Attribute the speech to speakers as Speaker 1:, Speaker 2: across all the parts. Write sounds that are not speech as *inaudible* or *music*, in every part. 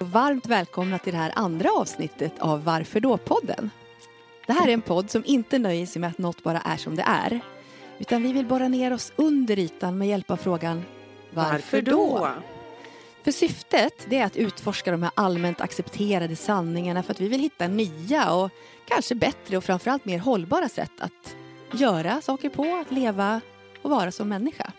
Speaker 1: Varmt välkomna till det här andra avsnittet av Varför då-podden. Det här är en podd som inte nöjer sig med att något bara är som det är. Utan vi vill borra ner oss under ytan med hjälp av frågan Varför, då? För syftet det är att utforska de här allmänt accepterade sanningarna för att vi vill hitta nya och kanske bättre och framförallt mer hållbara sätt att göra saker på, att leva och vara som människa.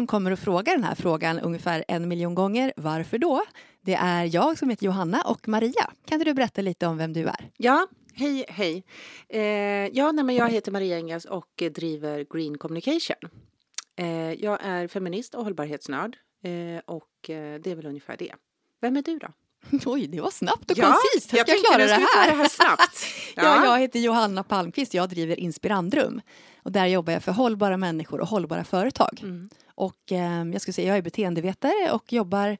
Speaker 2: Som
Speaker 1: kommer att fråga den här frågan ungefär en miljon gånger, varför då? Det är jag som heter Johanna och Maria. Kan inte du berätta lite om vem du är?
Speaker 3: Ja, hej, hej. Eh, ja, nej, men jag heter Maria Engels och driver Green Communication. Eh, jag är feminist och hållbarhetsnörd eh, och eh, det är väl ungefär det. Vem är du då? *laughs*
Speaker 1: Oj, det var snabbt och
Speaker 3: Ja,
Speaker 1: koncist. Hur
Speaker 3: jag
Speaker 1: ska jag klara det här?
Speaker 3: det här snabbt. *laughs*
Speaker 1: Ja.
Speaker 3: Ja.
Speaker 1: jag heter Johanna Palmqvist. Jag driver Inspirandrum. Och där jobbar jag för hållbara människor och hållbara företag.
Speaker 3: Mm.
Speaker 1: Och eh, jag skulle säga, jag är beteendevetare och jobbar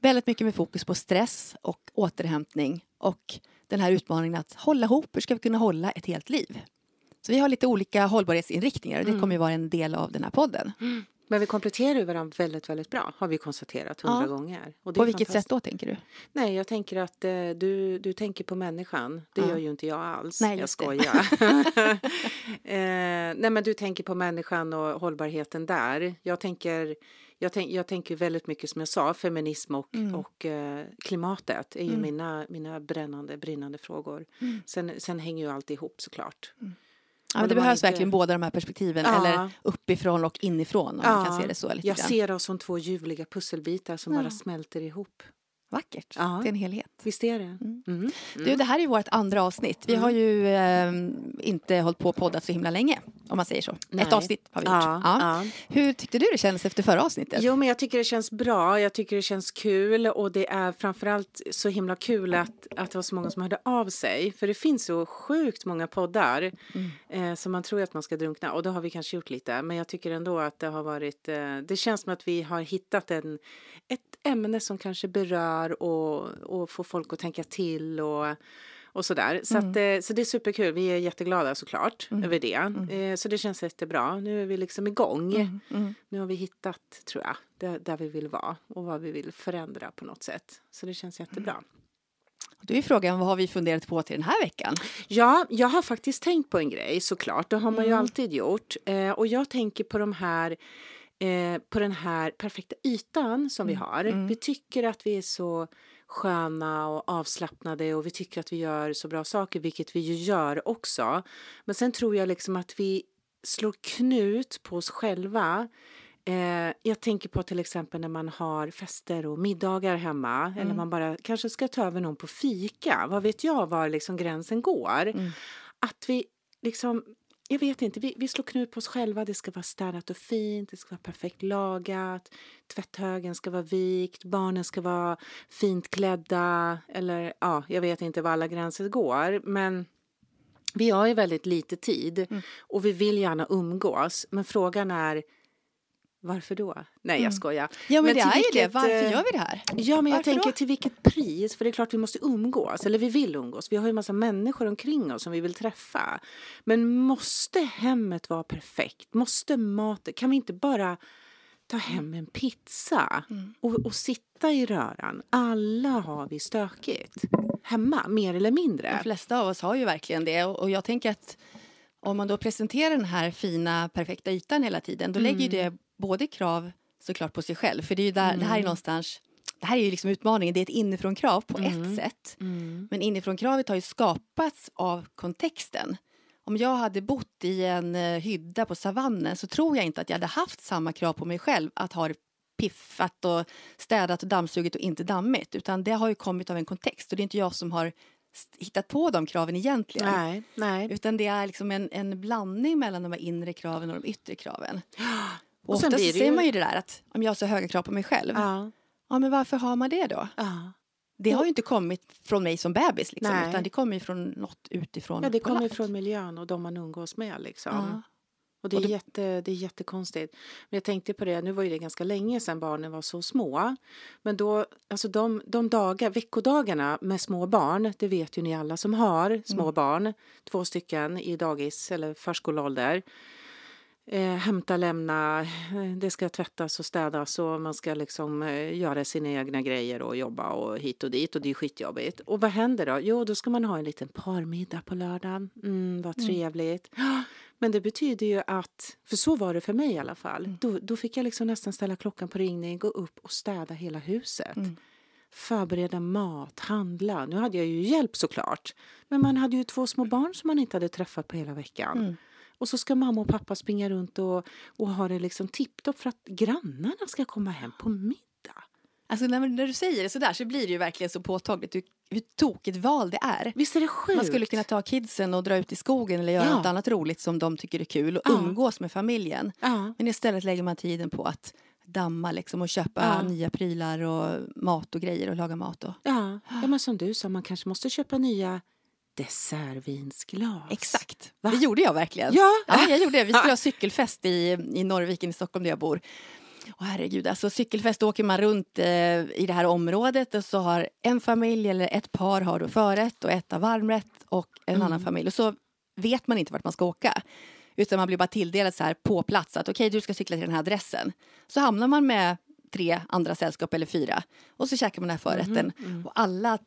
Speaker 1: väldigt mycket med fokus på stress och återhämtning och den här utmaningen att hålla ihop. Hur ska vi kunna hålla ett helt liv? Så vi har lite olika hållbarhetsinriktningar och det
Speaker 3: Mm.
Speaker 1: kommer ju vara en del av den här podden.
Speaker 3: Men vi kompletterar ju varandra väldigt, väldigt bra, har vi konstaterat hundra
Speaker 1: Ja.
Speaker 3: gånger. Och
Speaker 1: På vilket sätt då tänker du?
Speaker 3: Nej, jag tänker att eh, du, du tänker på människan. Det
Speaker 1: Ja.
Speaker 3: gör ju inte jag alls.
Speaker 1: Nej,
Speaker 3: jag skojar. *laughs* *laughs* eh, nej, men du tänker på människan och hållbarheten där. Jag tänker, jag, tänk, jag tänker väldigt mycket som jag sa, feminism och,
Speaker 1: Mm.
Speaker 3: och eh, klimatet är ju
Speaker 1: Mm.
Speaker 3: mina, mina brännande, brinnande frågor.
Speaker 1: Mm.
Speaker 3: Sen, sen hänger ju allt ihop såklart.
Speaker 1: Ja, men det behövs
Speaker 3: lite-
Speaker 1: verkligen båda de här perspektiven,
Speaker 3: Ja.
Speaker 1: eller uppifrån och inifrån om man kan se det så. Lite
Speaker 3: jag
Speaker 1: grann.
Speaker 3: ser oss som två ljuvliga pusselbitar som
Speaker 1: Ja.
Speaker 3: bara smälter ihop.
Speaker 1: Vackert,
Speaker 3: Ja.
Speaker 1: det är en helhet.
Speaker 3: Visst är det?
Speaker 1: Mm.
Speaker 3: Mm.
Speaker 1: Du, det här är vårt andra avsnitt. Vi
Speaker 3: Mm.
Speaker 1: har ju eh, inte hållit på och poddat så himla länge, om man säger så.
Speaker 3: Nej.
Speaker 1: Ett avsnitt har vi gjort.
Speaker 3: Ja,
Speaker 1: Ja.
Speaker 3: ja.
Speaker 1: Hur tyckte du det kändes efter förra avsnittet?
Speaker 3: Jo, men jag tycker det känns bra. Jag tycker det känns kul och det är framförallt så himla kul att, att det var så många som hörde av sig. För det finns så sjukt många poddar
Speaker 1: Mm.
Speaker 3: eh, som man tror att man ska drunkna och det har vi kanske gjort lite. Men jag tycker ändå att det har varit, eh, det känns som att vi har hittat en, ett ämne som kanske berör och, och får folk att tänka till och och sådär. Så, att, eh, så det är superkul. Vi är jätteglada såklart över det. Eh, så det känns jättebra. Nu är vi liksom igång.
Speaker 1: Mm, mm.
Speaker 3: Nu har vi hittat, tror jag, där, där vi vill vara och vad vi vill förändra på något sätt. Så det känns jättebra.
Speaker 1: Då är frågan, vad har vi funderat på till den här veckan?
Speaker 3: Ja, jag har faktiskt tänkt på en grej såklart. Det har man ju
Speaker 1: Mm.
Speaker 3: alltid gjort. Eh, och jag tänker på de här eh, på den här perfekta ytan som vi har.
Speaker 1: Mm.
Speaker 3: Vi tycker att vi är så sköna och avslappnade och vi tycker att vi gör så bra saker, vilket vi ju gör också. Men sen tror jag liksom att vi slår knut på oss själva. Eh, jag tänker på till exempel när man har fester och middagar hemma eller man bara kanske ska ta över någon på fika. Vad vet jag var liksom gränsen går?
Speaker 1: Mm.
Speaker 3: Att vi liksom jag vet inte, vi, vi slår knut på oss själva. Det ska vara städat och fint, det ska vara perfekt lagat. Tvätthögen ska vara vikt, barnen ska vara fint klädda. Eller ja, jag vet inte var alla gränser går. Men vi har ju väldigt lite tid
Speaker 1: Mm.
Speaker 3: och vi vill gärna umgås. Men frågan är varför då? Nej,
Speaker 1: Mm.
Speaker 3: jag skojar.
Speaker 1: Ja, men,
Speaker 3: Men
Speaker 1: det är ju det. Varför
Speaker 3: eh,
Speaker 1: gör vi det här?
Speaker 3: Ja, men jag
Speaker 1: Varför
Speaker 3: tänker
Speaker 1: då?
Speaker 3: till vilket pris? För det är klart vi måste umgås, eller vi vill umgås. Vi har ju en massa människor omkring oss som vi vill träffa. Men måste hemmet vara perfekt? Måste maten... Kan vi inte bara ta hem en pizza
Speaker 1: Mm.
Speaker 3: och, och sitta i röran? Alla har vi stökigt hemma, mer eller mindre.
Speaker 1: De flesta av oss har ju verkligen det. Och och jag tänker att om man då presenterar den här fina, perfekta ytan hela tiden, då lägger ju det både krav såklart på sig själv. För det är ju där, det här är någonstans, det här är ju liksom utmaningen, det är ett inifrån krav på ett sätt.
Speaker 3: Mm.
Speaker 1: Men inifrån kravet har ju skapats av kontexten. Om jag hade bott i en eh, hydda på savannen så tror jag inte att jag hade haft samma krav på mig själv att ha det piffat och städat och dammsugit och inte dammigt. Utan det har ju kommit av en kontext och det är inte jag som har hittat på de kraven egentligen.
Speaker 3: Nej, nej.
Speaker 1: Utan det är liksom en, en blandning mellan de här inre kraven och de yttre kraven. *gasps* Och,
Speaker 3: Och sen blir det ju-
Speaker 1: man ju det där att om jag har så höga krav på mig själv. Ja.
Speaker 3: Ja.
Speaker 1: men varför har man det då?
Speaker 3: Ja.
Speaker 1: Det har ju inte kommit från mig som bebis liksom,
Speaker 3: Nej.
Speaker 1: utan det kommer ju från något utifrån.
Speaker 3: ja, det kommer
Speaker 1: landet.
Speaker 3: från miljön och de man umgås med. Liksom.
Speaker 1: Ja.
Speaker 3: Och det,
Speaker 1: Och
Speaker 3: är
Speaker 1: det-
Speaker 3: jätte, det är jättekonstigt. Men jag tänkte på det, nu var ju det ganska länge sedan barnen var så små. Men då, alltså de, de dagar, veckodagarna med små barn, det vet ju ni alla som har små
Speaker 1: Mm.
Speaker 3: barn, två stycken i dagis eller förskoleålder. Eh, hämta, lämna, eh, det ska tvättas och städas och man ska liksom eh, göra sina egna grejer och jobba och hit och dit och det är skitjobbigt. Och vad händer då? Jo, då ska man ha en liten parmiddag på lördagen. Mm, vad trevligt. *gasps* Men det betyder ju att, för så var det för mig i alla fall, då, då fick jag liksom nästan ställa klockan på ringning, gå upp och städa hela huset.
Speaker 1: Mm.
Speaker 3: Förbereda mat, handla. Nu hade jag ju hjälp såklart. Men man hade ju två små barn som man inte hade träffat på hela veckan. Och så ska mamma och pappa springa runt och, och ha det liksom tipptopp för att grannarna ska komma hem på middag.
Speaker 1: Alltså när, när du säger det sådär så blir det ju verkligen så påtagligt hur, hur tokigt val det är.
Speaker 3: Visst är det sjukt?
Speaker 1: Man skulle kunna ta kidsen och dra ut i skogen eller göra
Speaker 3: Ja.
Speaker 1: något annat roligt som de tycker är kul och
Speaker 3: Ja.
Speaker 1: umgås med familjen.
Speaker 3: Ja.
Speaker 1: Men istället lägger man tiden på att damma liksom och köpa
Speaker 3: Ja.
Speaker 1: nya prylar och mat och grejer och laga mat. Och.
Speaker 3: Ja. ja, men som du sa, man kanske måste köpa nya dessertvinsglas.
Speaker 1: Exakt,
Speaker 3: Va?
Speaker 1: det gjorde jag verkligen.
Speaker 3: Ja.
Speaker 1: Ja, jag gjorde det. Vi skulle ha cykelfest i, i Norrviken i Stockholm där jag bor. Och herregud, alltså cykelfest då åker man runt eh, i det här området och så har en familj eller ett par har då förrätt och ett har varmrätt och en
Speaker 3: Mm.
Speaker 1: annan familj. Och så vet man inte vart man ska åka. Utan man blir bara tilldelad så här på plats att okej, du ska cykla till den här adressen. Så hamnar man med tre andra sällskap eller fyra och så käkar man den här förrätten.
Speaker 3: Mhm,
Speaker 1: Och alla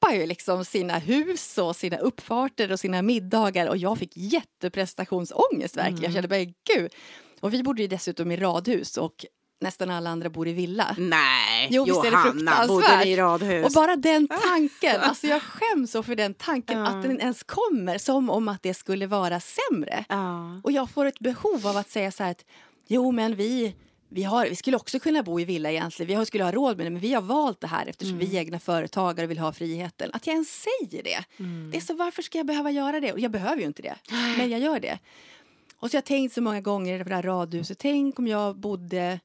Speaker 1: toppar ju liksom sina hus och sina uppfarter och sina middagar och jag fick jätteprestationsångest verkligen. Jag kände bara gud. Och vi bodde ju dessutom i radhus och nästan alla andra bor i villa.
Speaker 3: Nej,
Speaker 1: Jo,
Speaker 3: Johanna, bodde i radhus?
Speaker 1: Och bara den tanken, alltså jag skäms så för den tanken
Speaker 3: Ja.
Speaker 1: att den ens kommer som om att det skulle vara sämre.
Speaker 3: Ja.
Speaker 1: Och jag får ett behov av att säga så här att jo men vi, vi, har, vi skulle också kunna bo i villa egentligen, vi har- skulle ha råd med det men vi har valt det här eftersom vi är egna företagare och vill ha friheten. Att jag ens säger det. Det är så varför ska jag behöva göra det? Och jag behöver ju inte det, *sighs* men jag gör det. Och så har jag tänkt så många gånger på det här radhuset, tänk om jag bodde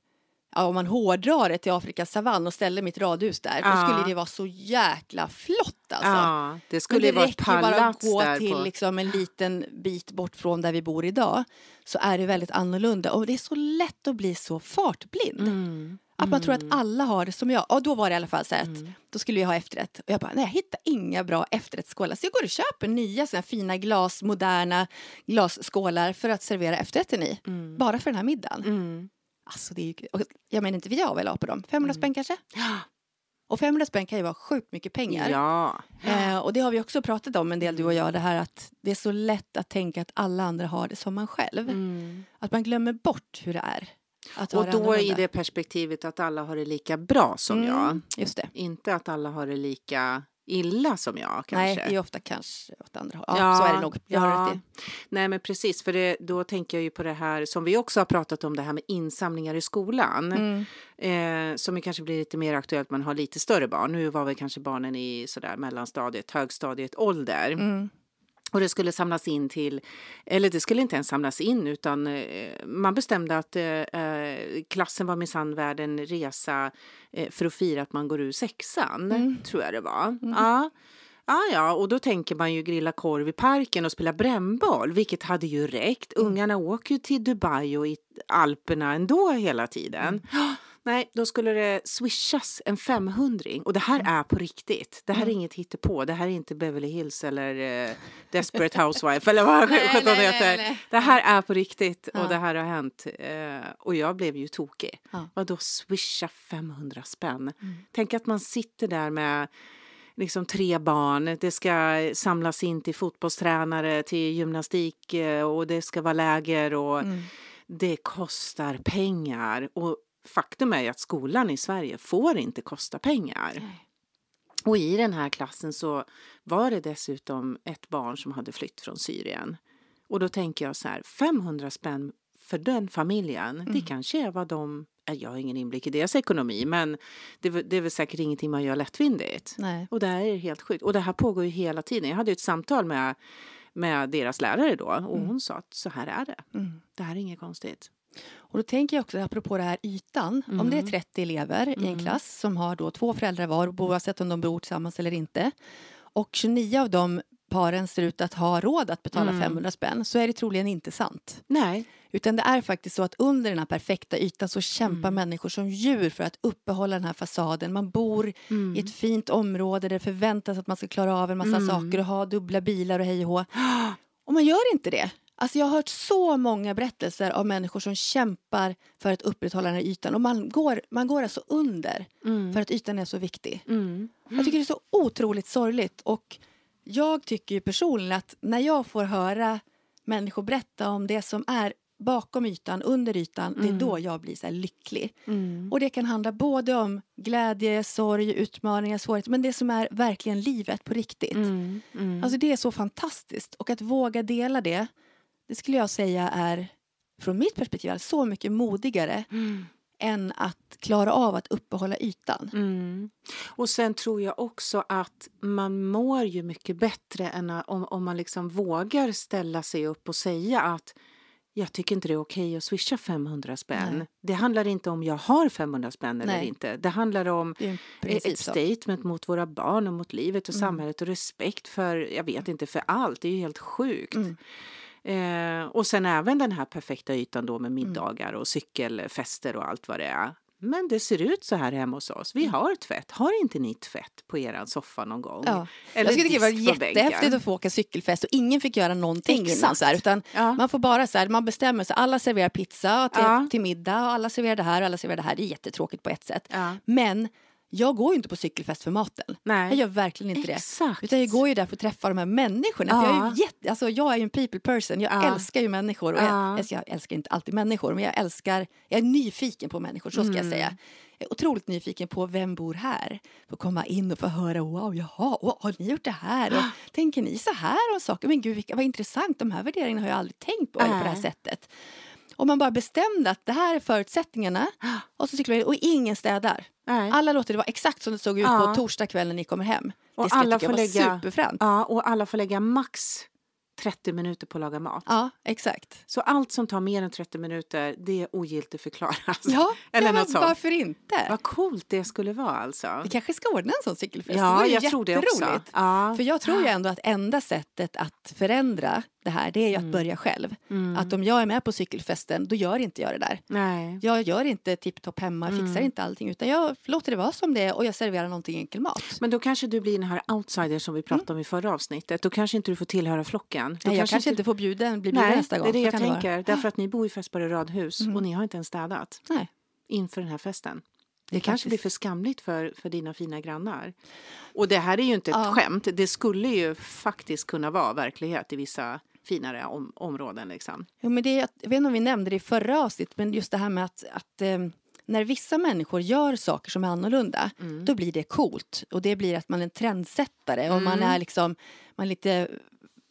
Speaker 1: Ja, om man hårdrar det till Afrikas savann och ställer mitt radhus där, då
Speaker 3: Ja.
Speaker 1: skulle det vara så jäkla flott alltså.
Speaker 3: ja, det
Speaker 1: Men
Speaker 3: skulle
Speaker 1: det
Speaker 3: vara ett
Speaker 1: ju bara att
Speaker 3: palats
Speaker 1: gå till
Speaker 3: på...
Speaker 1: liksom en liten bit bort från där vi bor idag så är det väldigt annorlunda och det är så lätt att bli så fartblind.
Speaker 3: Mm.
Speaker 1: Att man tror att alla har det som jag. Och då var det i alla fall så att
Speaker 3: Mm.
Speaker 1: då skulle jag ha efterrätt. Och jag bara, nej jag hittar inga bra efterrättsskålar. Så jag går och köper nya såna fina glas, moderna glasskålar för att servera efterrätten i.
Speaker 3: Mm.
Speaker 1: Bara för den här middagen.
Speaker 3: Mm.
Speaker 1: Alltså det är ju, jag menar inte jag väl ha på dem. 500 spänn kanske? Och 500 spänn kan ju vara sjukt mycket pengar.
Speaker 3: Ja.
Speaker 1: Eh, och det har vi också pratat om en del du och jag, det här att det är så lätt att tänka att alla andra har det som man själv.
Speaker 3: Mm.
Speaker 1: Att man glömmer bort hur det är.
Speaker 3: Och då i det perspektivet att alla har det lika bra som
Speaker 1: Mm,
Speaker 3: jag.
Speaker 1: Just det.
Speaker 3: Inte att alla har det lika illa som jag kanske.
Speaker 1: Nej, det är ofta kanske åt andra hållet. Ja, så är det nog. Jag har rätt i.
Speaker 3: Nej men precis, för det, då tänker jag ju på det här som vi också har pratat om, det här med insamlingar i skolan.
Speaker 1: Mm.
Speaker 3: Eh, som ju kanske blir lite mer aktuellt, man har lite större barn. Nu var väl kanske barnen i sådär mellanstadiet, högstadiet ålder.
Speaker 1: Mm.
Speaker 3: Och det skulle samlas in till, eller det skulle inte ens samlas in utan eh, man bestämde att eh, eh, klassen var minsann värd en resa eh, för att fira att man går ur sexan,
Speaker 1: Mm.
Speaker 3: tror jag det var. Ja. Ja, ja, och då tänker man ju grilla korv i parken och spela brännboll, vilket hade ju räckt. Ungarna åker ju till Dubai och i Alperna ändå hela tiden. Nej, då skulle det swishas en 500 och det här är på riktigt. Det här är inget hittepå. Det här är inte Beverly Hills eller eh, Desperate Housewife eller vad *laughs* sjutton heter. Det här är på riktigt
Speaker 1: Ja.
Speaker 3: och det här har hänt. Eh, och jag blev ju tokig.
Speaker 1: Ja.
Speaker 3: Vadå swisha 500 spänn?
Speaker 1: Mm.
Speaker 3: Tänk att man sitter där med liksom tre barn. Det ska samlas in till fotbollstränare, till gymnastik eh, och det ska vara läger och
Speaker 1: Mm.
Speaker 3: det kostar pengar. Och faktum är ju att skolan i Sverige får inte kosta pengar.
Speaker 1: Nej.
Speaker 3: Och i den här klassen så var det dessutom ett barn som hade flytt från Syrien. Och då tänker jag så här, 500 spänn för den familjen, det kanske är vad de... eh, Jag har ingen inblick i deras ekonomi, men det, det är väl säkert ingenting man gör lättvindigt.
Speaker 1: Nej.
Speaker 3: Och det här är helt sjukt. Och det här pågår ju hela tiden. Jag hade ett samtal med, med deras lärare då och hon sa att så här är det.
Speaker 1: Mm.
Speaker 3: Det här är inget konstigt.
Speaker 1: Och då tänker jag också, apropå det här ytan, om det är
Speaker 3: Mm.
Speaker 1: 30 elever i en
Speaker 3: Mm.
Speaker 1: klass som har då två föräldrar var, oavsett om de bor tillsammans eller inte, och 29 av de paren ser ut att ha råd att betala
Speaker 3: Mm.
Speaker 1: 500 spänn, så är det troligen inte sant.
Speaker 3: Nej.
Speaker 1: Utan det är faktiskt så att under den här perfekta ytan så kämpar
Speaker 3: Mm.
Speaker 1: människor som djur för att uppehålla den här fasaden. Man bor
Speaker 3: Mm.
Speaker 1: i ett fint område där det förväntas att man ska klara av en massa
Speaker 3: Mm.
Speaker 1: saker och ha dubbla bilar och hej och hå. *gasps* Och man gör inte det. Alltså jag har hört så många berättelser av människor som kämpar för att upprätthålla den här ytan och man går, man går alltså under
Speaker 3: Mm.
Speaker 1: för att ytan är så viktig.
Speaker 3: Mm.
Speaker 1: Jag tycker det är så otroligt sorgligt och jag tycker ju personligen att när jag får höra människor berätta om det som är bakom ytan, under ytan, det är
Speaker 3: Mm.
Speaker 1: då jag blir så lycklig.
Speaker 3: Mm.
Speaker 1: Och det kan handla både om glädje, sorg, utmaningar, svårigheter, men det som är verkligen livet på riktigt.
Speaker 3: Mm. Mm.
Speaker 1: Alltså det är så fantastiskt och att våga dela det, det skulle jag säga är från mitt perspektiv så mycket modigare
Speaker 3: Mm.
Speaker 1: än att klara av att uppehålla ytan.
Speaker 3: Mm. Och sen tror jag också att man mår ju mycket bättre än om, om man liksom vågar ställa sig upp och säga att jag tycker inte det är okej att swisha 500 spänn.
Speaker 1: Nej.
Speaker 3: Det handlar inte om jag har 500 spänn eller
Speaker 1: Nej.
Speaker 3: inte. Det handlar om
Speaker 1: Det en
Speaker 3: ett
Speaker 1: princip så.
Speaker 3: statement mot våra barn och mot livet och
Speaker 1: Mm.
Speaker 3: samhället och respekt för, jag vet inte, för allt. Det är ju helt sjukt.
Speaker 1: Mm.
Speaker 3: Eh, och sen även den här perfekta ytan då med middagar och cykelfester och allt vad det är. Men det ser ut så här hemma hos oss. Vi har tvätt. Har inte ni tvätt på eran soffa någon gång?
Speaker 1: Ja.
Speaker 3: Eller
Speaker 1: jag skulle tycka det var jättehäftigt att få åka cykelfest och ingen fick göra någonting innan. Så här, utan
Speaker 3: Ja.
Speaker 1: man får bara så här, man bestämmer sig, alla serverar pizza till,
Speaker 3: Ja.
Speaker 1: till middag och alla serverar det här och alla serverar det här. Det är jättetråkigt på ett sätt. Men jag går ju inte på cykelfest för maten.
Speaker 3: Nej.
Speaker 1: Jag gör verkligen inte det.
Speaker 3: Exakt.
Speaker 1: Utan jag går ju där för att träffa de här människorna. För jag, är
Speaker 3: Ja.
Speaker 1: ju jätte, alltså jag är ju en people person. Jag
Speaker 3: Ja.
Speaker 1: älskar ju människor. Och
Speaker 3: Ja.
Speaker 1: jag, jag älskar inte alltid människor, men jag älskar... Jag är nyfiken på människor, så ska jag
Speaker 3: Mm.
Speaker 1: säga. Jag är otroligt nyfiken på vem bor här. Få komma in och få höra, wow, jaha, wow, har ni gjort det här? Och, *gasps* tänker ni så här om saker? Men gud, vilka, vad intressant, de här värderingarna har jag aldrig tänkt på eller på det här sättet. Om man bara bestämde att det här är förutsättningarna *gasps* och så cyklar vi och ingen städar.
Speaker 3: Nej.
Speaker 1: Alla låter det vara exakt som det såg ut
Speaker 3: Ja.
Speaker 1: på torsdag kväll när ni kommer hem.
Speaker 3: Och
Speaker 1: det ska
Speaker 3: alla
Speaker 1: jag tycka
Speaker 3: får lägga-
Speaker 1: superfränt.
Speaker 3: Ja, och alla får lägga max 30 minuter på att laga mat.
Speaker 1: Ja, exakt.
Speaker 3: Så allt som tar mer än 30 minuter, det är ogiltigförklarat.
Speaker 1: Ja, *laughs*
Speaker 3: Eller
Speaker 1: ja,
Speaker 3: något sånt.
Speaker 1: varför inte?
Speaker 3: Vad coolt det skulle vara alltså.
Speaker 1: Vi kanske ska ordna en sån cykelfest. det
Speaker 3: Ja,
Speaker 1: ju
Speaker 3: jag tror det också. Ja.
Speaker 1: För jag tror ju ändå att enda sättet att förändra det här, det är ju att börja själv.
Speaker 3: Mm.
Speaker 1: Att om jag är med på cykelfesten, då gör inte jag det där.
Speaker 3: Nej.
Speaker 1: Jag gör inte tipptopp hemma, fixar
Speaker 3: Mm.
Speaker 1: inte allting, utan jag låter det vara som det är och jag serverar någonting enkel mat.
Speaker 3: Men då kanske du blir den här outsider som vi pratade om i förra avsnittet. Då kanske inte du får tillhöra flocken. Då
Speaker 1: Nej, jag kanske inte får bjuda, bli bjuden
Speaker 3: Nej,
Speaker 1: nästa gång.
Speaker 3: det är det
Speaker 1: Så
Speaker 3: jag
Speaker 1: kan det
Speaker 3: tänker. Därför att ni bor i Fässberg radhus och ni har inte ens städat
Speaker 1: Nej,
Speaker 3: inför den här festen.
Speaker 1: det
Speaker 3: Det kanske
Speaker 1: faktiskt-
Speaker 3: blir för skamligt för, för dina fina grannar. Och det här är ju inte ett
Speaker 1: Ja.
Speaker 3: skämt. Det skulle ju faktiskt kunna vara verklighet i vissa finare om, områden. Liksom.
Speaker 1: Jo, men det jag vet inte om vi nämnde det i förra avsnittet, men just det här med att, att eh, när vissa människor gör saker som är annorlunda,
Speaker 3: Mm.
Speaker 1: då blir det coolt. Och det blir att man är en trendsättare och man
Speaker 3: Mm.
Speaker 1: är liksom, man är lite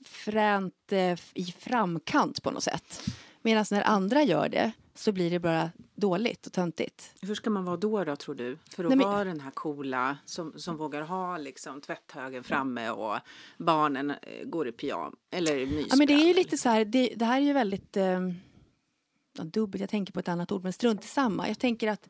Speaker 1: fränt eh, i framkant på något sätt. Medan när andra gör det så blir det bara dåligt och töntigt.
Speaker 3: Hur ska man vara då, då tror du? För att
Speaker 1: Nej, men-
Speaker 3: vara den här coola som, som vågar ha liksom, tvätthögen framme och barnen eh, går i pyjam eller mysbrallor.
Speaker 1: Ja, men det är ju lite så här, det, det här är ju väldigt eh, dubbelt, jag tänker på ett annat ord, men strunt i samma. Jag tänker att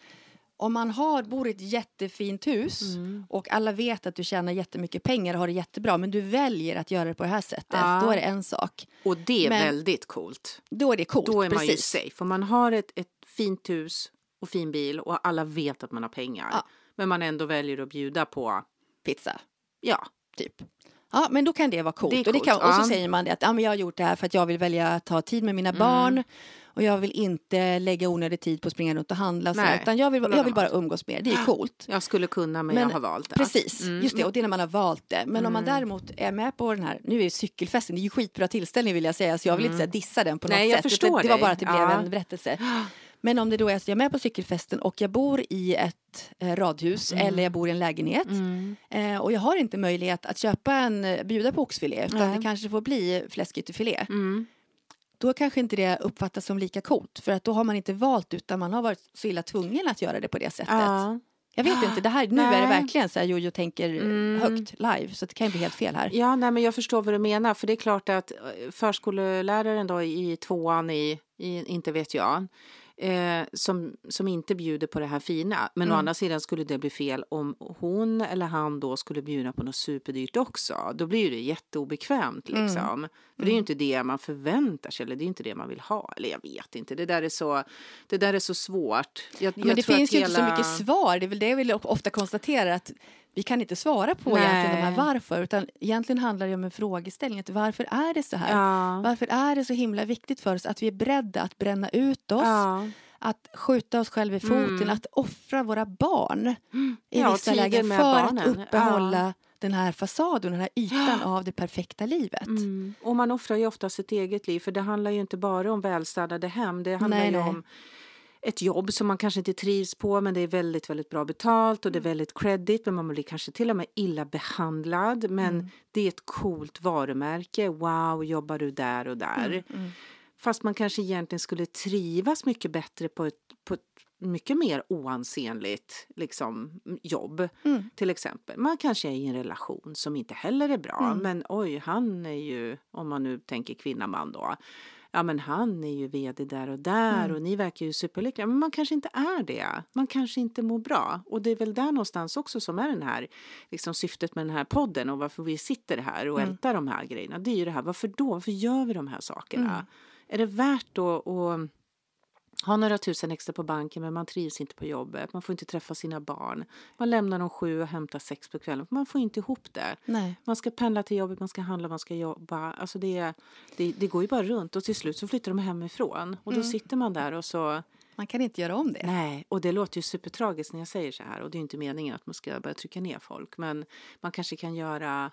Speaker 1: om man har, bor i ett jättefint hus
Speaker 3: Mm.
Speaker 1: och alla vet att du tjänar jättemycket pengar och har det jättebra, men du väljer att göra det på det här sättet,
Speaker 3: Ja.
Speaker 1: då är det en sak.
Speaker 3: Och det är
Speaker 1: Men-
Speaker 3: väldigt coolt.
Speaker 1: Då är det coolt.
Speaker 3: Då är man ju
Speaker 1: precis.
Speaker 3: safe. Om man har ett, ett fint hus och fin bil och alla vet att man har pengar.
Speaker 1: Ja.
Speaker 3: Men man ändå väljer att bjuda på,
Speaker 1: Pizza,
Speaker 3: ja,
Speaker 1: typ. Ja, men då kan det vara coolt.
Speaker 3: Det
Speaker 1: och, det kan, och så säger man det att ja, men jag har gjort det här för att jag vill välja att ta tid med mina
Speaker 3: Mm.
Speaker 1: barn och jag vill inte lägga onödig tid på att springa runt och handla. så utan jag vill, jag vill bara umgås med er. Det är coolt.
Speaker 3: jag skulle kunna men,
Speaker 1: Men-
Speaker 3: jag har valt det.
Speaker 1: Precis,
Speaker 3: Mm.
Speaker 1: just det. Och det är när man har valt det. Men om man
Speaker 3: Mm.
Speaker 1: däremot är med på den här, nu är ju cykelfesten, det är ju skitbra tillställning vill jag säga, så jag vill inte
Speaker 3: Mm.
Speaker 1: så här dissa den på något
Speaker 3: Nej, jag
Speaker 1: sätt.
Speaker 3: förstår
Speaker 1: utan det var bara att det blev
Speaker 3: Ja.
Speaker 1: en berättelse. Men om det då är så jag är med på cykelfesten och jag bor i ett eh, radhus
Speaker 3: Mm.
Speaker 1: eller jag bor i en lägenhet
Speaker 3: Mm.
Speaker 1: eh, och jag har inte möjlighet att köpa en, eh, bjuda på oxfilé utan
Speaker 3: Nej.
Speaker 1: det kanske får bli fläskytterfilé.
Speaker 3: Mm.
Speaker 1: Då kanske inte det uppfattas som lika coolt för att då har man inte valt utan man har varit så illa tvungen att göra det på det sättet.
Speaker 3: Ja.
Speaker 1: Jag vet inte, det här, nu är det
Speaker 3: Nej.
Speaker 1: verkligen så här Jojo tänker
Speaker 3: Mm.
Speaker 1: högt live så det kan ju bli helt fel här.
Speaker 3: ja, nej men jag förstår vad du menar. För det är klart att eh, förskolläraren då i tvåan i, i inte vet jag, eh, som, som inte bjuder på det här fina. Men
Speaker 1: Mm.
Speaker 3: å andra sidan skulle det bli fel om hon eller han då skulle bjuda på något superdyrt också. Då blir det jätteobekvämt
Speaker 1: Mm.
Speaker 3: liksom. För det är ju inte det man förväntar sig eller det är inte det man vill ha. Eller jag vet inte, det där är så, det där är så svårt. Jag,
Speaker 1: Men
Speaker 3: jag
Speaker 1: det finns ju inte så
Speaker 3: hela-
Speaker 1: mycket svar. Det är väl det vi ofta konstaterar att vi kan inte svara på
Speaker 3: Nej.
Speaker 1: egentligen de här varför. Utan egentligen handlar det om en frågeställning. Att varför är det så här?
Speaker 3: Ja.
Speaker 1: Varför är det så himla viktigt för oss att vi är beredda att bränna ut oss?
Speaker 3: Ja.
Speaker 1: Att skjuta oss själva i foten?
Speaker 3: Mm.
Speaker 1: Att offra våra barn i
Speaker 3: Ja,
Speaker 1: vissa lägen för
Speaker 3: barnen.
Speaker 1: att uppehålla den här fasaden, den här ytan av det perfekta livet.
Speaker 3: Mm. Och man offrar ju ofta sitt eget liv för det handlar ju inte bara om välstädade hem. Det handlar
Speaker 1: Nej,
Speaker 3: ju
Speaker 1: nej.
Speaker 3: om ett jobb som man kanske inte trivs på men det är väldigt, väldigt bra betalt och det är väldigt credit men man blir kanske till och med illa behandlad men det är ett coolt varumärke. Wow, jobbar du där och där?
Speaker 1: Mm.
Speaker 3: Fast man kanske egentligen skulle trivas mycket bättre på ett, på ett mycket mer oansenligt liksom, jobb.
Speaker 1: Mm.
Speaker 3: Till exempel. Man kanske är i en relation som inte heller är bra.
Speaker 1: Mm.
Speaker 3: Men oj, han är ju, om man nu tänker kvinna man då. Ja men han är ju vd där och där
Speaker 1: Mm.
Speaker 3: och ni verkar ju superlyckliga. Men man kanske inte är det. Man kanske inte mår bra. Och det är väl där någonstans också som är den här liksom syftet med den här podden och varför vi sitter här och
Speaker 1: Mm.
Speaker 3: ältar de här grejerna. Det är ju det här, varför då? Varför gör vi de här sakerna?
Speaker 1: Mm.
Speaker 3: Är det värt då att ha några tusen extra på banken men man trivs inte på jobbet. Man får inte träffa sina barn. Man lämnar dem sju och hämtar sex på kvällen. Man får inte ihop det.
Speaker 1: Nej.
Speaker 3: Man ska pendla till jobbet, man ska handla, man ska jobba. Alltså det, det, det går ju bara runt och till slut så flyttar de hemifrån. Och då
Speaker 1: Mm.
Speaker 3: sitter man där och så...
Speaker 1: Man kan inte göra om det.
Speaker 3: Nej, och det låter ju supertragiskt när jag säger så här. Och det är inte meningen att man ska börja trycka ner folk. Men man kanske kan göra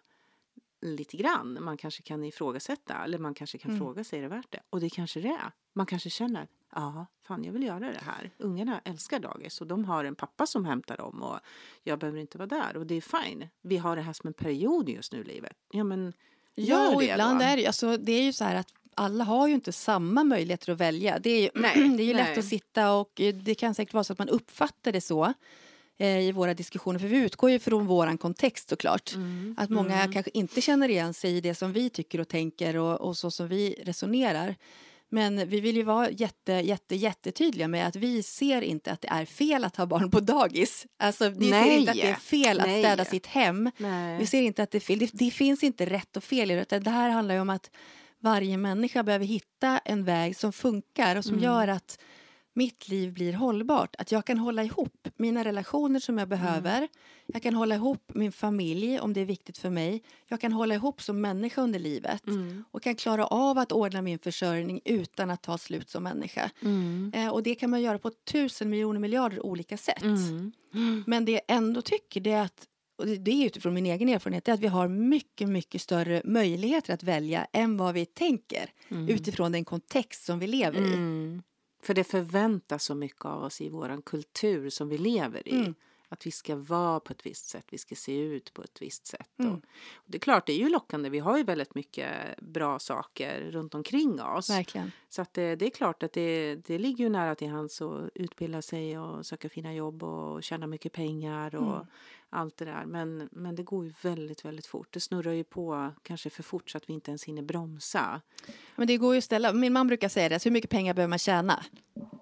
Speaker 3: lite grann. Man kanske kan ifrågasätta. Eller man kanske kan
Speaker 1: Mm.
Speaker 3: fråga sig, är det värt det? Och det kanske det är. Man kanske känner, ja, fan jag vill göra det här. Ungarna älskar dagis och de har en pappa som hämtar dem och jag behöver inte vara där. Och det är fine. Vi har det här som en period just nu i livet. Ja, men gör
Speaker 1: Ja, och ibland
Speaker 3: då.
Speaker 1: är det, alltså, det är ju så här att alla har ju inte samma möjligheter att välja. Det är ju, *clears throat*
Speaker 3: Nej,
Speaker 1: det är ju
Speaker 3: nej.
Speaker 1: lätt att sitta och eh, det kan säkert vara så att man uppfattar det så eh, i våra diskussioner. För vi utgår ju från våran kontext såklart.
Speaker 3: Mm,
Speaker 1: Att många
Speaker 3: mm.
Speaker 1: kanske inte känner igen sig i det som vi tycker och tänker och, och så som vi resonerar. Men vi vill ju vara jätte, jätte, jättetydliga med att vi ser inte att det är fel att ha barn på dagis. Alltså, vi ser
Speaker 3: Nej.
Speaker 1: inte att det är fel att
Speaker 3: Nej.
Speaker 1: städa sitt hem.
Speaker 3: Nej.
Speaker 1: Vi ser inte att det är fel. Det, det finns inte rätt och fel i det. Det här handlar ju om att varje människa behöver hitta en väg som funkar och som
Speaker 3: Mm.
Speaker 1: gör att mitt liv blir hållbart. Att jag kan hålla ihop mina relationer som jag behöver. Jag kan hålla ihop min familj om det är viktigt för mig. Jag kan hålla ihop som människa under livet
Speaker 3: Mm.
Speaker 1: och kan klara av att ordna min försörjning utan att ta slut som människa.
Speaker 3: Mm.
Speaker 1: Eh, och det kan man göra på tusen miljoner miljarder olika sätt.
Speaker 3: Mm. Mm.
Speaker 1: Men det jag ändå tycker det är att och det- är utifrån min egen erfarenhet, är att vi har mycket, mycket större möjligheter att välja än vad vi tänker
Speaker 3: Mm.
Speaker 1: utifrån den kontext som vi lever i.
Speaker 3: För det förväntas så mycket av oss i vår kultur som vi lever i.
Speaker 1: Mm.
Speaker 3: Att vi ska vara på ett visst sätt, vi ska se ut på ett visst sätt.
Speaker 1: Mm.
Speaker 3: Och, och det är klart, det är ju lockande. Vi har ju väldigt mycket bra saker runt omkring oss.
Speaker 1: Verkligen.
Speaker 3: Så att det, det är klart att det, det ligger ju nära till hands att utbilda sig och söka fina jobb och tjäna mycket pengar och
Speaker 1: Mm
Speaker 3: allt det där. Men, men det går ju väldigt, väldigt fort. Det snurrar ju på kanske för fort så att vi inte ens hinner bromsa.
Speaker 1: Men det går ju att ställa, min man brukar säga det, så hur mycket pengar behöver man tjäna?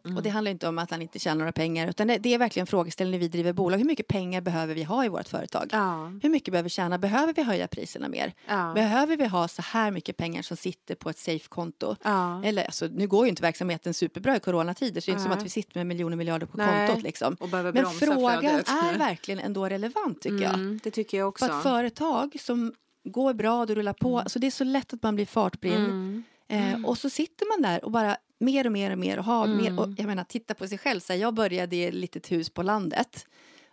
Speaker 3: Mm.
Speaker 1: Och det handlar inte om att han inte tjänar några pengar, utan det, det är verkligen frågeställningen när vi driver bolag. Hur mycket pengar behöver vi ha i vårt företag?
Speaker 3: Ja,
Speaker 1: Hur mycket behöver vi tjäna? Behöver vi höja priserna mer?
Speaker 3: ja,
Speaker 1: Behöver vi ha så här mycket pengar som sitter på ett safe-konto?
Speaker 3: ja.
Speaker 1: Eller, alltså, nu går ju inte verksamheten superbra i coronatider, så det är inte som att vi sitter med miljoner miljarder på
Speaker 3: Nej.
Speaker 1: kontot. Liksom. Men frågan
Speaker 3: flödet.
Speaker 1: är verkligen ändå relevant, tycker jag.
Speaker 3: Mm, det tycker jag också.
Speaker 1: För att företag som går bra, det rullar på, alltså det är så lätt att man blir fartblind.
Speaker 3: Mm.
Speaker 1: Eh, och så sitter man där och bara mer och mer och mer och har
Speaker 3: Mm.
Speaker 1: mer. Och jag menar, titta på sig själv. Så här, jag började i ett litet hus på landet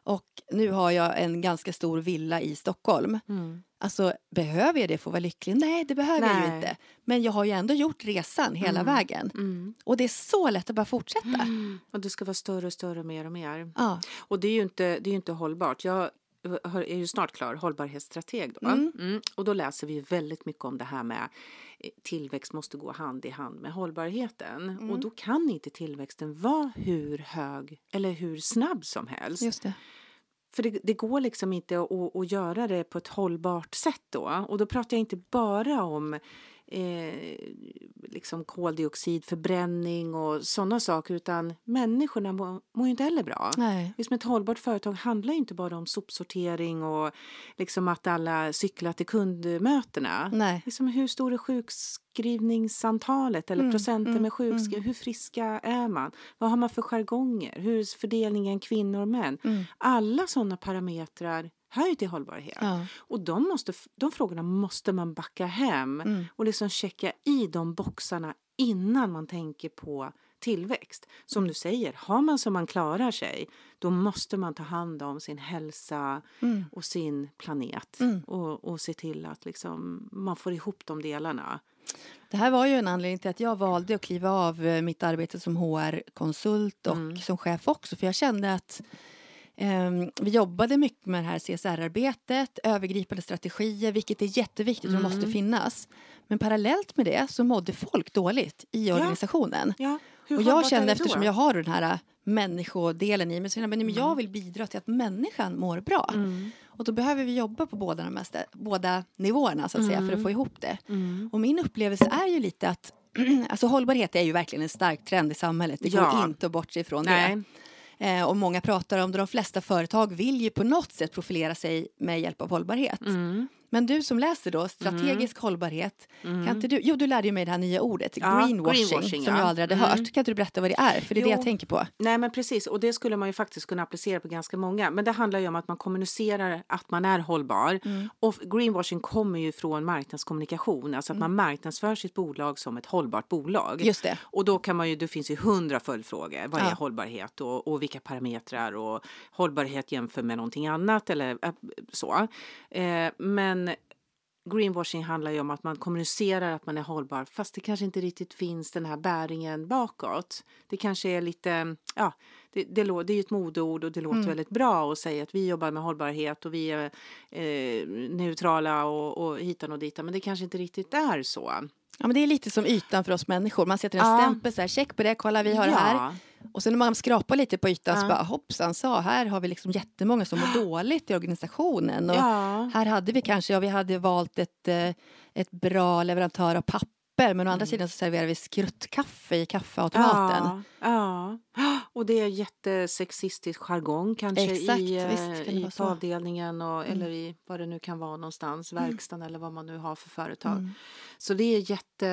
Speaker 1: och nu har jag en ganska stor villa i Stockholm.
Speaker 3: Mm.
Speaker 1: Alltså, behöver jag det för att vara lycklig? Nej, det behöver jag ju
Speaker 3: Nej.
Speaker 1: inte. Men jag har ju ändå gjort resan hela
Speaker 3: Mm.
Speaker 1: vägen.
Speaker 3: Mm.
Speaker 1: Och det är så lätt att bara fortsätta.
Speaker 3: Mm. *gasps* Och det ska vara större och större, mer och mer.
Speaker 1: Ja.
Speaker 3: Och det är ju inte, det är inte hållbart. Jag är ju snart klar, hållbarhetsstrateg då.
Speaker 1: Mm.
Speaker 3: Mm. Och då läser vi väldigt mycket om det här med eh, tillväxt måste gå hand i hand med hållbarheten.
Speaker 1: Mm.
Speaker 3: Och då kan inte tillväxten vara hur hög eller hur snabb som helst.
Speaker 1: Just det.
Speaker 3: För det, det går liksom inte att, att göra det på ett hållbart sätt då. Och då pratar jag inte bara om eh, liksom koldioxidförbränning och sådana saker utan människorna mår, mår ju inte heller bra.
Speaker 1: Nej.
Speaker 3: Liksom ett hållbart företag handlar ju inte bara om sopsortering och liksom att alla cyklar till kundmötena.
Speaker 1: Nej.
Speaker 3: Liksom hur stor är sjukskrivningsantalet eller
Speaker 1: Mm,
Speaker 3: procenten
Speaker 1: mm,
Speaker 3: med sjukskrivning? Hur friska är man? Vad har man för jargonger? Hur är fördelningen kvinnor och män?
Speaker 1: Mm.
Speaker 3: Alla sådana parametrar hör ju till hållbarhet.
Speaker 1: Ja.
Speaker 3: Och de, måste, de frågorna måste man backa hem
Speaker 1: Mm.
Speaker 3: och liksom checka i de boxarna innan man tänker på tillväxt. Som
Speaker 1: Mm.
Speaker 3: du säger, har man så man klarar sig då måste man ta hand om sin hälsa
Speaker 1: Mm.
Speaker 3: och sin planet
Speaker 1: Mm.
Speaker 3: och, och se till att liksom man får ihop de delarna.
Speaker 1: Det här var ju en anledning till att jag valde att kliva av eh, mitt arbete som HR-konsult och
Speaker 3: Mm.
Speaker 1: som chef också. För jag kände att vi jobbade mycket med det här CSR-arbetet, övergripande strategier, vilket är jätteviktigt och
Speaker 3: Mm.
Speaker 1: måste finnas. Men parallellt med det så mådde folk dåligt i
Speaker 3: Ja.
Speaker 1: organisationen.
Speaker 3: Ja,
Speaker 1: Och jag kände eftersom jag har den här människodelen i mig, så jag, men jag vill bidra till att människan mår bra.
Speaker 3: Mm.
Speaker 1: Och då behöver vi jobba på båda, de här båda nivåerna så att säga, för att
Speaker 3: Mm.
Speaker 1: få ihop det.
Speaker 3: Mm.
Speaker 1: Och min upplevelse är ju lite att *clears throat* alltså hållbarhet är ju verkligen en stark trend i samhället. Det
Speaker 3: Ja.
Speaker 1: går inte att bortse ifrån
Speaker 3: Nej.
Speaker 1: det. Eh, och många pratar om det. De flesta företag vill ju på något sätt profilera sig med hjälp av hållbarhet.
Speaker 3: Mm.
Speaker 1: Men du som läser då strategisk hållbarhet, kan inte du, jo du lärde ju mig det här nya ordet,
Speaker 3: Ja,
Speaker 1: greenwashing,
Speaker 3: greenwashing,
Speaker 1: som
Speaker 3: ja.
Speaker 1: jag aldrig hade
Speaker 3: Mm.
Speaker 1: hört. Kan inte du berätta vad det är? För det är det
Speaker 3: Jo.
Speaker 1: jag tänker på.
Speaker 3: Nej men precis och det skulle man ju faktiskt kunna applicera på ganska många. Men det handlar ju om att man kommunicerar att man är hållbar.
Speaker 1: Mm.
Speaker 3: Och greenwashing kommer ju från marknadskommunikation, alltså att man marknadsför sitt bolag som ett hållbart bolag.
Speaker 1: Mm. Just det.
Speaker 3: Och då kan man ju, det finns ju hundra följdfrågor. Vad är
Speaker 1: Ja.
Speaker 3: hållbarhet och, och vilka parametrar och hållbarhet jämför med någonting annat eller äh, så. Eh, men greenwashing handlar ju om att man kommunicerar att man är hållbar fast det kanske inte riktigt finns den här bäringen bakåt. Det kanske är lite, ja, det, det, det är ju ett modeord och det låter
Speaker 1: Mm.
Speaker 3: väldigt bra att säga att vi jobbar med hållbarhet och vi är eh, neutrala och, och hitan och ditan men det kanske inte riktigt är så.
Speaker 1: Ja, men det är lite som ytan för oss människor. Man sätter en
Speaker 3: Ja.
Speaker 1: stämpel, så här, check på det, kolla vi har det här. Och sen när man skrapar lite på ytan så
Speaker 3: Ja.
Speaker 1: bara hoppsan sa, här har vi liksom jättemånga som mår dåligt i organisationen. Och
Speaker 3: Ja.
Speaker 1: Här hade vi kanske, ja vi hade valt ett, eh, ett bra leverantör av papper men å andra sidan så serverar vi skruttkaffe i kaffeautomaten.
Speaker 3: Ja, ja, och det är jättesexistisk jargong kanske
Speaker 1: Exakt,
Speaker 3: i, eh,
Speaker 1: visst kan
Speaker 3: i på.
Speaker 1: Mm.
Speaker 3: avdelningen och, eller i vad det nu kan vara någonstans, verkstaden eller vad man nu har för företag.
Speaker 1: Mm.
Speaker 3: Så det är, jätte,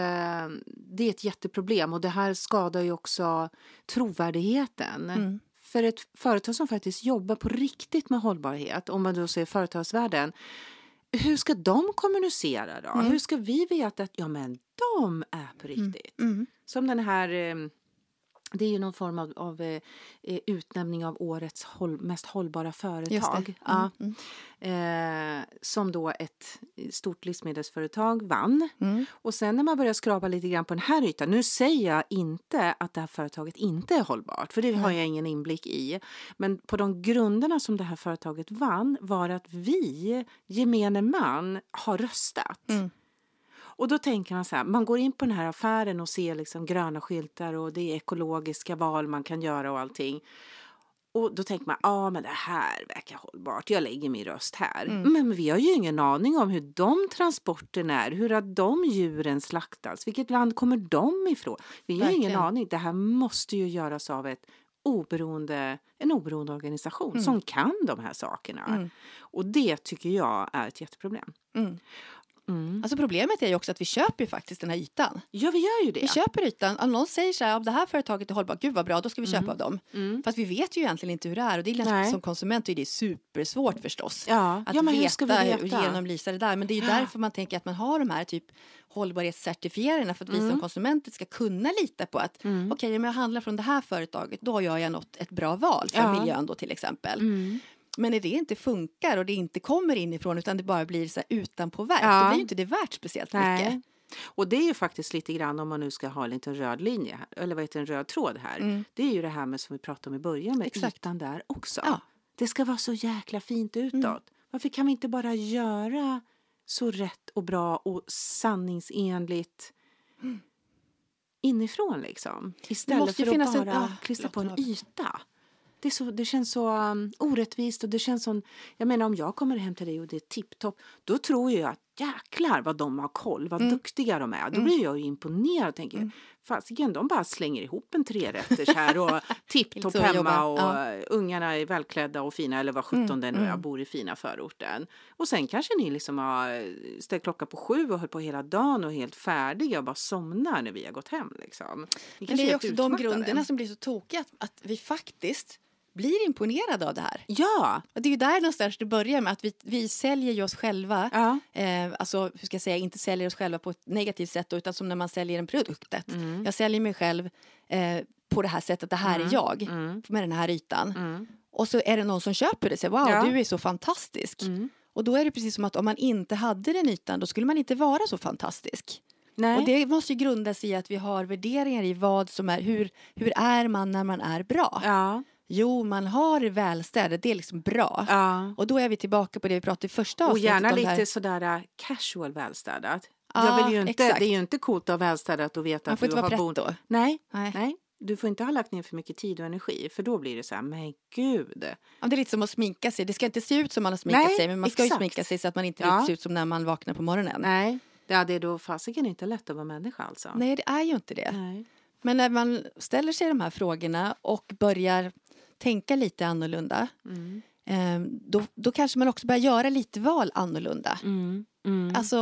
Speaker 3: det är ett jätteproblem och det här skadar ju också trovärdigheten.
Speaker 1: Mm.
Speaker 3: För ett företag som faktiskt jobbar på riktigt med hållbarhet, om man då ser företagsvärlden, hur ska de kommunicera då?
Speaker 1: Mm.
Speaker 3: Hur ska vi veta att ja, men de är på riktigt?
Speaker 1: Mm.
Speaker 3: Som den här, eh, det är ju någon form av, av eh, eh, utnämning av årets håll, mest hållbara företag.
Speaker 1: det.
Speaker 3: Ja,
Speaker 1: Mm.
Speaker 3: eh, som då ett stort livsmedelsföretag vann.
Speaker 1: Mm.
Speaker 3: Och sen när man börjar skrapa lite grann på den här ytan, nu säger jag inte att det här företaget inte är hållbart, för det har jag ingen inblick i. Men på de grunderna som det här företaget vann var att vi, gemene man, har röstat. Och då tänker man så här, man går in på den här affären och ser liksom gröna skyltar och det är ekologiska val man kan göra och allting. Och då tänker man, ja ah, men det här verkar hållbart, jag lägger min röst här.
Speaker 1: Mm.
Speaker 3: Men vi har ju ingen aning om hur de transporterna är, hur har de djuren slaktats, vilket land kommer de ifrån? Vi har ju ingen
Speaker 1: Verkligen.
Speaker 3: aning, det här måste ju göras av ett oberoende, en oberoende organisation
Speaker 1: Mm.
Speaker 3: som kan de här sakerna.
Speaker 1: Mm.
Speaker 3: Och det tycker jag är ett jätteproblem.
Speaker 1: Mm.
Speaker 3: Mm.
Speaker 1: Alltså problemet är ju också att vi köper ju faktiskt den här ytan.
Speaker 3: Ja, vi gör ju det.
Speaker 1: Vi köper ytan. Om någon säger så här, om det här företaget är hållbart, gud vad bra, då ska vi köpa
Speaker 3: Mm.
Speaker 1: av dem.
Speaker 3: Mm.
Speaker 1: Fast vi vet ju egentligen inte hur det är och det är
Speaker 3: Nej.
Speaker 1: som konsument är det supersvårt förstås.
Speaker 3: Ja,
Speaker 1: Att
Speaker 3: ja men hur
Speaker 1: veta,
Speaker 3: ska vi veta?
Speaker 1: och genomlysa det där. Men det är ju därför man tänker att man har de här typ hållbarhetscertifieringarna för att vi som
Speaker 3: Mm.
Speaker 1: konsumenter ska kunna lita på att
Speaker 3: Mm.
Speaker 1: okej, om jag handlar från det här företaget då gör jag något, ett bra val för
Speaker 3: Ja.
Speaker 1: miljön då till exempel.
Speaker 3: Mm.
Speaker 1: Men när det inte funkar och det inte kommer inifrån utan det bara blir så här utanpåverk,
Speaker 3: Ja.
Speaker 1: då blir ju inte det värt speciellt mycket.
Speaker 3: Nej. Och det är ju faktiskt lite grann om man nu ska ha en liten röd linje, eller vad heter en röd tråd här.
Speaker 1: Mm.
Speaker 3: Det är ju det här med som vi pratade om i början med
Speaker 1: Exakt.
Speaker 3: ytan där också.
Speaker 1: Ja.
Speaker 3: Det ska vara så jäkla fint utåt.
Speaker 1: Mm.
Speaker 3: Varför kan vi inte bara göra så rätt och bra och sanningsenligt inifrån liksom? Istället för att
Speaker 1: finnas en-
Speaker 3: bara
Speaker 1: ah,
Speaker 3: klistra på en yta. Det, så, det känns så um, orättvist och det känns som, jag menar om jag kommer hem till dig och det är tipptopp, då tror jag att jäklar vad de har koll, vad
Speaker 1: Mm.
Speaker 3: duktiga de är. Då
Speaker 1: Mm.
Speaker 3: blir jag ju imponerad och tänker,
Speaker 1: Mm.
Speaker 3: fasiken de bara slänger ihop en trerätters här och *laughs* tipptopp hemma och
Speaker 1: Ja.
Speaker 3: ungarna är välklädda och fina eller vad sjutton
Speaker 1: Mm,
Speaker 3: det nu är,
Speaker 1: mm.
Speaker 3: bor i fina förorten. Och sen kanske ni liksom har ställt klockan på sju och höll på hela dagen och är helt färdiga och bara somnar när vi har gått hem liksom. Ni
Speaker 1: Men det är
Speaker 3: är
Speaker 1: också de grunderna som blir så tokiga att, att vi faktiskt blir imponerade av det här.
Speaker 3: Ja,
Speaker 1: Och det är ju där någonstans det börjar med att vi, vi säljer ju oss själva.
Speaker 3: ja.
Speaker 1: Eh, alltså, hur ska jag säga, inte säljer oss själva på ett negativt sätt då, utan som när man säljer en produkt.
Speaker 3: Mm.
Speaker 1: Jag säljer mig själv eh, på det här sättet, det här
Speaker 3: Mm.
Speaker 1: är jag.
Speaker 3: Mm.
Speaker 1: Med den här ytan.
Speaker 3: Mm.
Speaker 1: Och så är det någon som köper det och säger wow,
Speaker 3: Ja.
Speaker 1: du är så fantastisk.
Speaker 3: Mm.
Speaker 1: Och då är det precis som att om man inte hade den ytan då skulle man inte vara så fantastisk.
Speaker 3: Nej.
Speaker 1: Och det måste ju grundas i att vi har värderingar i vad som är, hur, hur är man när man är bra?
Speaker 3: Ja,
Speaker 1: Jo, man har välstädat, det är liksom bra.
Speaker 3: ja.
Speaker 1: Och då är vi tillbaka på det vi pratade i första
Speaker 3: Och
Speaker 1: avsnittet
Speaker 3: gärna
Speaker 1: om det
Speaker 3: lite
Speaker 1: här.
Speaker 3: sådär äh, casual välstädat.
Speaker 1: Ja,
Speaker 3: jag vill ju inte,
Speaker 1: exakt.
Speaker 3: det är ju inte coolt att ha välstädat och veta
Speaker 1: Man
Speaker 3: att du har
Speaker 1: pretto.
Speaker 3: bott... Nej,
Speaker 1: Nej.
Speaker 3: nej. Du får inte ha lagt ner för mycket tid och energi för då blir det så här, men gud.
Speaker 1: Ja, det är lite som att sminka sig. Det ska inte se ut som man har sminkat
Speaker 3: Nej,
Speaker 1: sig men man ska
Speaker 3: exakt.
Speaker 1: ju sminka sig så att man inte
Speaker 3: Ja.
Speaker 1: ser ut som när man vaknar på morgonen.
Speaker 3: Nej, ja, det är då fasiken inte lätt att vara människa alltså.
Speaker 1: Nej, det är ju inte det.
Speaker 3: Nej.
Speaker 1: Men när man ställer sig de här frågorna och börjar tänka lite annorlunda
Speaker 3: Mm.
Speaker 1: eh, då, då kanske man också börjar göra lite val annorlunda.
Speaker 3: Mm. Mm.
Speaker 1: Alltså,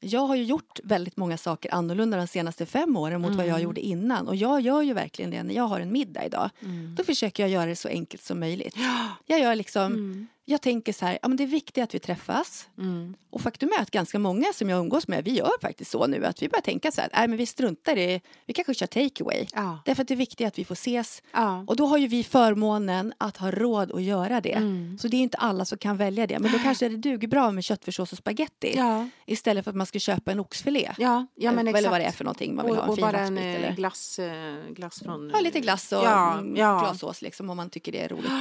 Speaker 1: jag har ju gjort väldigt många saker annorlunda de senaste fem åren mot vad jag
Speaker 3: Mm.
Speaker 1: gjorde innan. Och jag gör ju verkligen det när jag har en middag idag.
Speaker 3: Mm.
Speaker 1: Då försöker jag göra det så enkelt som möjligt.
Speaker 3: Ja.
Speaker 1: Jag gör liksom,
Speaker 3: Mm.
Speaker 1: Jag tänker så här, ja men det är viktigt att vi träffas.
Speaker 3: Mm.
Speaker 1: Och faktum är att ganska många som jag umgås med, vi gör faktiskt så nu att vi börjar tänka så här, nej men vi struntar i, vi kanske kör takeaway.
Speaker 3: Ja.
Speaker 1: Därför att det är viktigt att vi får ses.
Speaker 3: Ja.
Speaker 1: Och då har ju vi förmånen att ha råd att göra det.
Speaker 3: Mm.
Speaker 1: Så det är inte alla som kan välja det. Men då kanske det duger bra med köttfärssås och spaghetti.
Speaker 3: Ja.
Speaker 1: Istället för att man ska köpa en oxfilé.
Speaker 3: Ja. ja, men
Speaker 1: eller
Speaker 3: exakt.
Speaker 1: vad det är för någonting man vill
Speaker 3: och,
Speaker 1: ha. En
Speaker 3: och
Speaker 1: fin
Speaker 3: bara en eh,
Speaker 1: eller...
Speaker 3: glass, eh, glass från...
Speaker 1: Ja, lite glass och
Speaker 3: Ja,
Speaker 1: mm,
Speaker 3: ja.
Speaker 1: chokladsås liksom, om man tycker det är roligt. *gasps*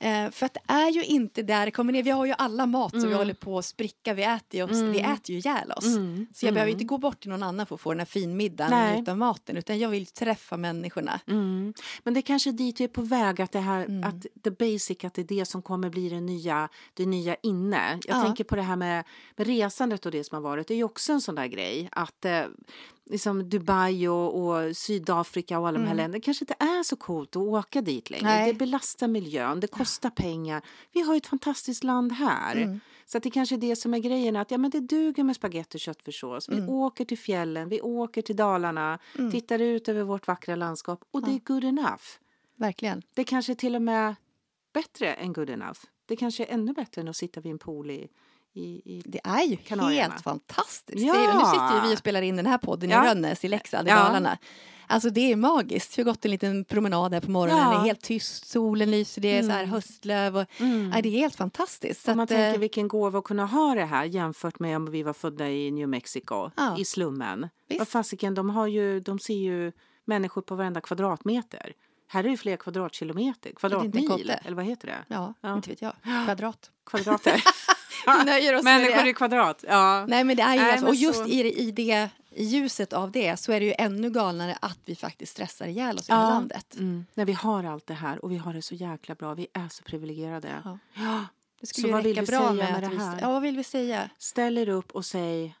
Speaker 1: Eh, för att det är ju inte där det kommer ner. Vi har ju alla mat som vi
Speaker 3: Mm.
Speaker 1: håller på att spricka. Vi äter ju, oss,
Speaker 3: Mm.
Speaker 1: vi äter ju ihjäl oss.
Speaker 3: Mm.
Speaker 1: Så jag behöver
Speaker 3: Mm.
Speaker 1: inte gå bort till någon annan för att få den här finmiddagen
Speaker 3: Nej.
Speaker 1: utan maten. Utan jag vill träffa människorna.
Speaker 3: Mm. Men det är kanske dit vi är på väg, att det här,
Speaker 1: Mm.
Speaker 3: att the basic, att det är det som kommer bli det nya, det nya inne. Jag
Speaker 1: Ja.
Speaker 3: tänker på det här med, med resandet och det som har varit, det är ju också en sån där grej att eh, liksom Dubai och, och Sydafrika och alla de här
Speaker 1: Mm.
Speaker 3: länderna kanske inte är så coolt att åka dit längre.
Speaker 1: Nej.
Speaker 3: Det belastar miljön, det kostar pengar. Vi har ju ett fantastiskt land här.
Speaker 1: Mm.
Speaker 3: Så det kanske är det som är grejen, att ja, men det duger med spagetti och köttfärssås. Vi
Speaker 1: Mm.
Speaker 3: åker till fjällen, vi åker till Dalarna,
Speaker 1: Mm.
Speaker 3: tittar ut över vårt vackra landskap och det
Speaker 1: Ja.
Speaker 3: är good enough.
Speaker 1: Verkligen.
Speaker 3: Det kanske till och med bättre än good enough. Det kanske är ännu bättre än att sitta vid en pool i... i, i...
Speaker 1: Det är ju
Speaker 3: Kanarierna.
Speaker 1: helt fantastiskt.
Speaker 3: Ja.
Speaker 1: Är, nu sitter ju vi och spelar in den här podden
Speaker 3: Ja.
Speaker 1: i Rönnäs i Leksand i
Speaker 3: Ja.
Speaker 1: Dalarna. Alltså det är magiskt. Vi har gått en liten promenad här på morgonen.
Speaker 3: Ja.
Speaker 1: Det är helt tyst, solen lyser, det är så här
Speaker 3: Mm.
Speaker 1: höstlöv. Och,
Speaker 3: Mm.
Speaker 1: nej, det är helt fantastiskt. Så
Speaker 3: man
Speaker 1: att,
Speaker 3: tänker
Speaker 1: eh,
Speaker 3: vilken gåva att kunna ha det här jämfört med om vi var födda i New Mexico,
Speaker 1: Ja.
Speaker 3: i slummen.
Speaker 1: Visst.
Speaker 3: Vad fasiken, de, har ju, de ser ju människor på varenda kvadratmeter. Här är det fler kvadratkilometer, kvadratmil, eller vad heter det?
Speaker 1: ja,
Speaker 3: Ja.
Speaker 1: inte vet jag. *gasps* Kvadrat.
Speaker 3: Kvadrater. *laughs*
Speaker 1: Vi nöjer oss med
Speaker 3: Människor
Speaker 1: det.
Speaker 3: i kvadrat, ja.
Speaker 1: Nej men det är ju
Speaker 3: Nej,
Speaker 1: alltså, och just
Speaker 3: så-
Speaker 1: i, det- i, det, i ljuset av det så är det ju ännu galnare att vi faktiskt stressar ihjäl oss i
Speaker 3: Ja.
Speaker 1: landet.
Speaker 3: Mm. När vi har allt det här och vi har det så jäkla bra, vi är så privilegierade.
Speaker 1: Ja.
Speaker 3: Ja.
Speaker 1: Det
Speaker 3: Så
Speaker 1: skulle ju
Speaker 3: vad vill
Speaker 1: räcka
Speaker 3: vi
Speaker 1: bra
Speaker 3: säga
Speaker 1: med
Speaker 3: med det
Speaker 1: vi...
Speaker 3: här?
Speaker 1: Ja, vad vill vi säga?
Speaker 3: Ställ er upp och säg...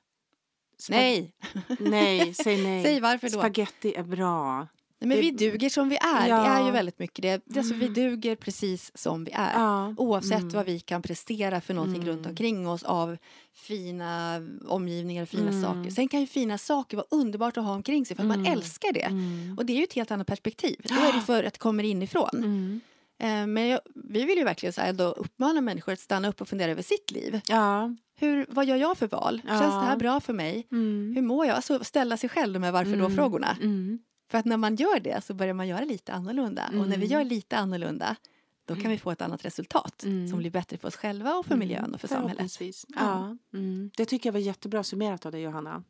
Speaker 1: Nej,
Speaker 3: Nej, säg nej. *laughs*
Speaker 1: säg varför då?
Speaker 3: Spaghetti är bra.
Speaker 1: Nej, men
Speaker 3: Det-
Speaker 1: vi duger som vi är.
Speaker 3: Ja.
Speaker 1: Det är ju väldigt mycket det. det alltså, vi duger precis som vi är.
Speaker 3: Ja.
Speaker 1: Oavsett
Speaker 3: Mm.
Speaker 1: vad vi kan prestera för någonting
Speaker 3: Mm.
Speaker 1: runt omkring oss av fina omgivningar och fina
Speaker 3: Mm.
Speaker 1: saker. Sen kan ju fina saker vara underbart att ha omkring sig för att man
Speaker 3: Mm.
Speaker 1: älskar det.
Speaker 3: Mm.
Speaker 1: Och det är ju ett helt annat perspektiv. Då är det för att det kommer inifrån.
Speaker 3: Mm.
Speaker 1: Eh, Men jag, vi vill ju verkligen så här ändå uppmana människor att stanna upp och fundera över sitt liv.
Speaker 3: Ja.
Speaker 1: Hur, vad gör jag för val?
Speaker 3: Ja.
Speaker 1: Känns det här bra för mig?
Speaker 3: Mm.
Speaker 1: Hur mår jag? Alltså ställa sig själv de här varför
Speaker 3: Mm.
Speaker 1: då-frågorna.
Speaker 3: Mm.
Speaker 1: För att när man gör det så börjar man göra lite annorlunda. Och när vi
Speaker 3: Mm.
Speaker 1: gör lite annorlunda då kan
Speaker 3: Mm.
Speaker 1: vi få ett annat resultat
Speaker 3: Mm.
Speaker 1: som blir bättre för oss själva och för
Speaker 3: Mm.
Speaker 1: miljön och för samhället. Ja.
Speaker 3: Ja. Mm. Det tycker jag var jättebra summerat av dig, Johanna.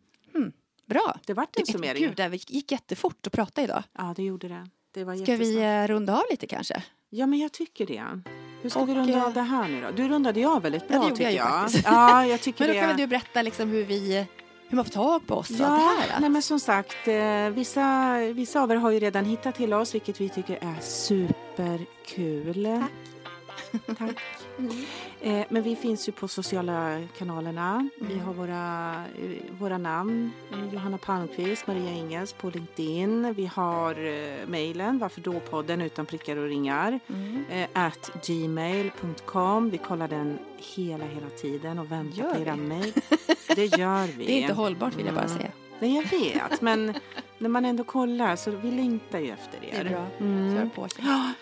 Speaker 1: Bra!
Speaker 3: Det vart en
Speaker 1: Det,
Speaker 3: summering.
Speaker 1: gud, det gick jättefort att prata idag.
Speaker 3: Ja, det gjorde det. Det var
Speaker 1: Ska vi eh, runda av lite kanske?
Speaker 3: Ja, men jag tycker det. Hur ska
Speaker 1: Och,
Speaker 3: vi runda
Speaker 1: eh,
Speaker 3: av det här nu då? Du rundade ju av väldigt
Speaker 1: Ja, det
Speaker 3: bra
Speaker 1: gjorde jag
Speaker 3: tycker jag.
Speaker 1: faktiskt.
Speaker 3: Ja, jag *laughs* tycker
Speaker 1: Men då kan väl du berätta liksom hur, vi, hur man får tag på oss
Speaker 3: Ja,
Speaker 1: här?
Speaker 3: nej men som sagt, eh, vissa, vissa av er har ju redan hittat till oss, vilket vi tycker är superkul.
Speaker 1: Tack.
Speaker 3: Tack. Eh, men vi finns ju på sociala kanalerna. Vi
Speaker 1: Mm.
Speaker 3: har våra, eh, våra namn. Eh, Johanna Palmqvist, Maria Ingels på LinkedIn. Vi har eh, mejlen, varför då podden utan prickar och ringar.
Speaker 1: Mm.
Speaker 3: Eh, at gmail.com. Vi kollar den hela, hela tiden och väntar
Speaker 1: Gör
Speaker 3: på
Speaker 1: vi?
Speaker 3: era mejl. *laughs* Det gör vi.
Speaker 1: Det är inte hållbart vill jag bara
Speaker 3: Mm.
Speaker 1: säga.
Speaker 3: Nej, jag vet. Men när man ändå kollar så vi längtar ju efter er.
Speaker 1: Det är bra.
Speaker 3: Mm.
Speaker 1: Kör på. sig.
Speaker 3: Ja,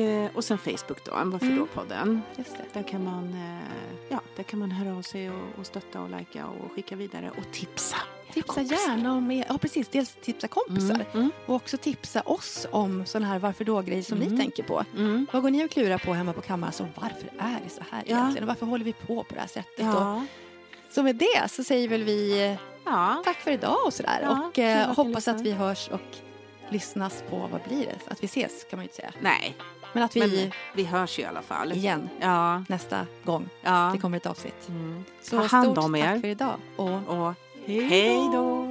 Speaker 3: eh, och sen Facebook då, Varför
Speaker 1: Mm.
Speaker 3: då-podden.
Speaker 1: Just det.
Speaker 3: Där kan man, eh, ja, där kan man höra av sig och, och stötta och likea och skicka vidare och tipsa.
Speaker 1: Tipsa
Speaker 3: kompisar.
Speaker 1: gärna om er, ja precis, dels tipsa kompisar
Speaker 3: Mm, mm,
Speaker 1: och också tipsa oss om sådana här varför då-grejer som ni
Speaker 3: Mm.
Speaker 1: tänker på.
Speaker 3: mm.
Speaker 1: Vad går ni och klurar på hemma på kammaren? Så varför är det så här
Speaker 3: Ja.
Speaker 1: egentligen? Och varför håller vi på på det här sättet? Och,
Speaker 3: Ja,
Speaker 1: så med det så säger väl vi eh,
Speaker 3: ja.
Speaker 1: tack för idag och sådär.
Speaker 3: Ja,
Speaker 1: och eh, hoppas att vi hörs och lyssnas på, vad blir det? Att vi ses kan man ju inte säga.
Speaker 3: Nej,
Speaker 1: Men att vi
Speaker 3: men vi hörs ju i alla fall.
Speaker 1: igen
Speaker 3: Ja,
Speaker 1: nästa gång
Speaker 3: ja.
Speaker 1: det kommer ett avsnitt.
Speaker 3: Mm.
Speaker 1: Så
Speaker 3: Ta hand om er.
Speaker 1: tack för idag och
Speaker 3: Och hej då!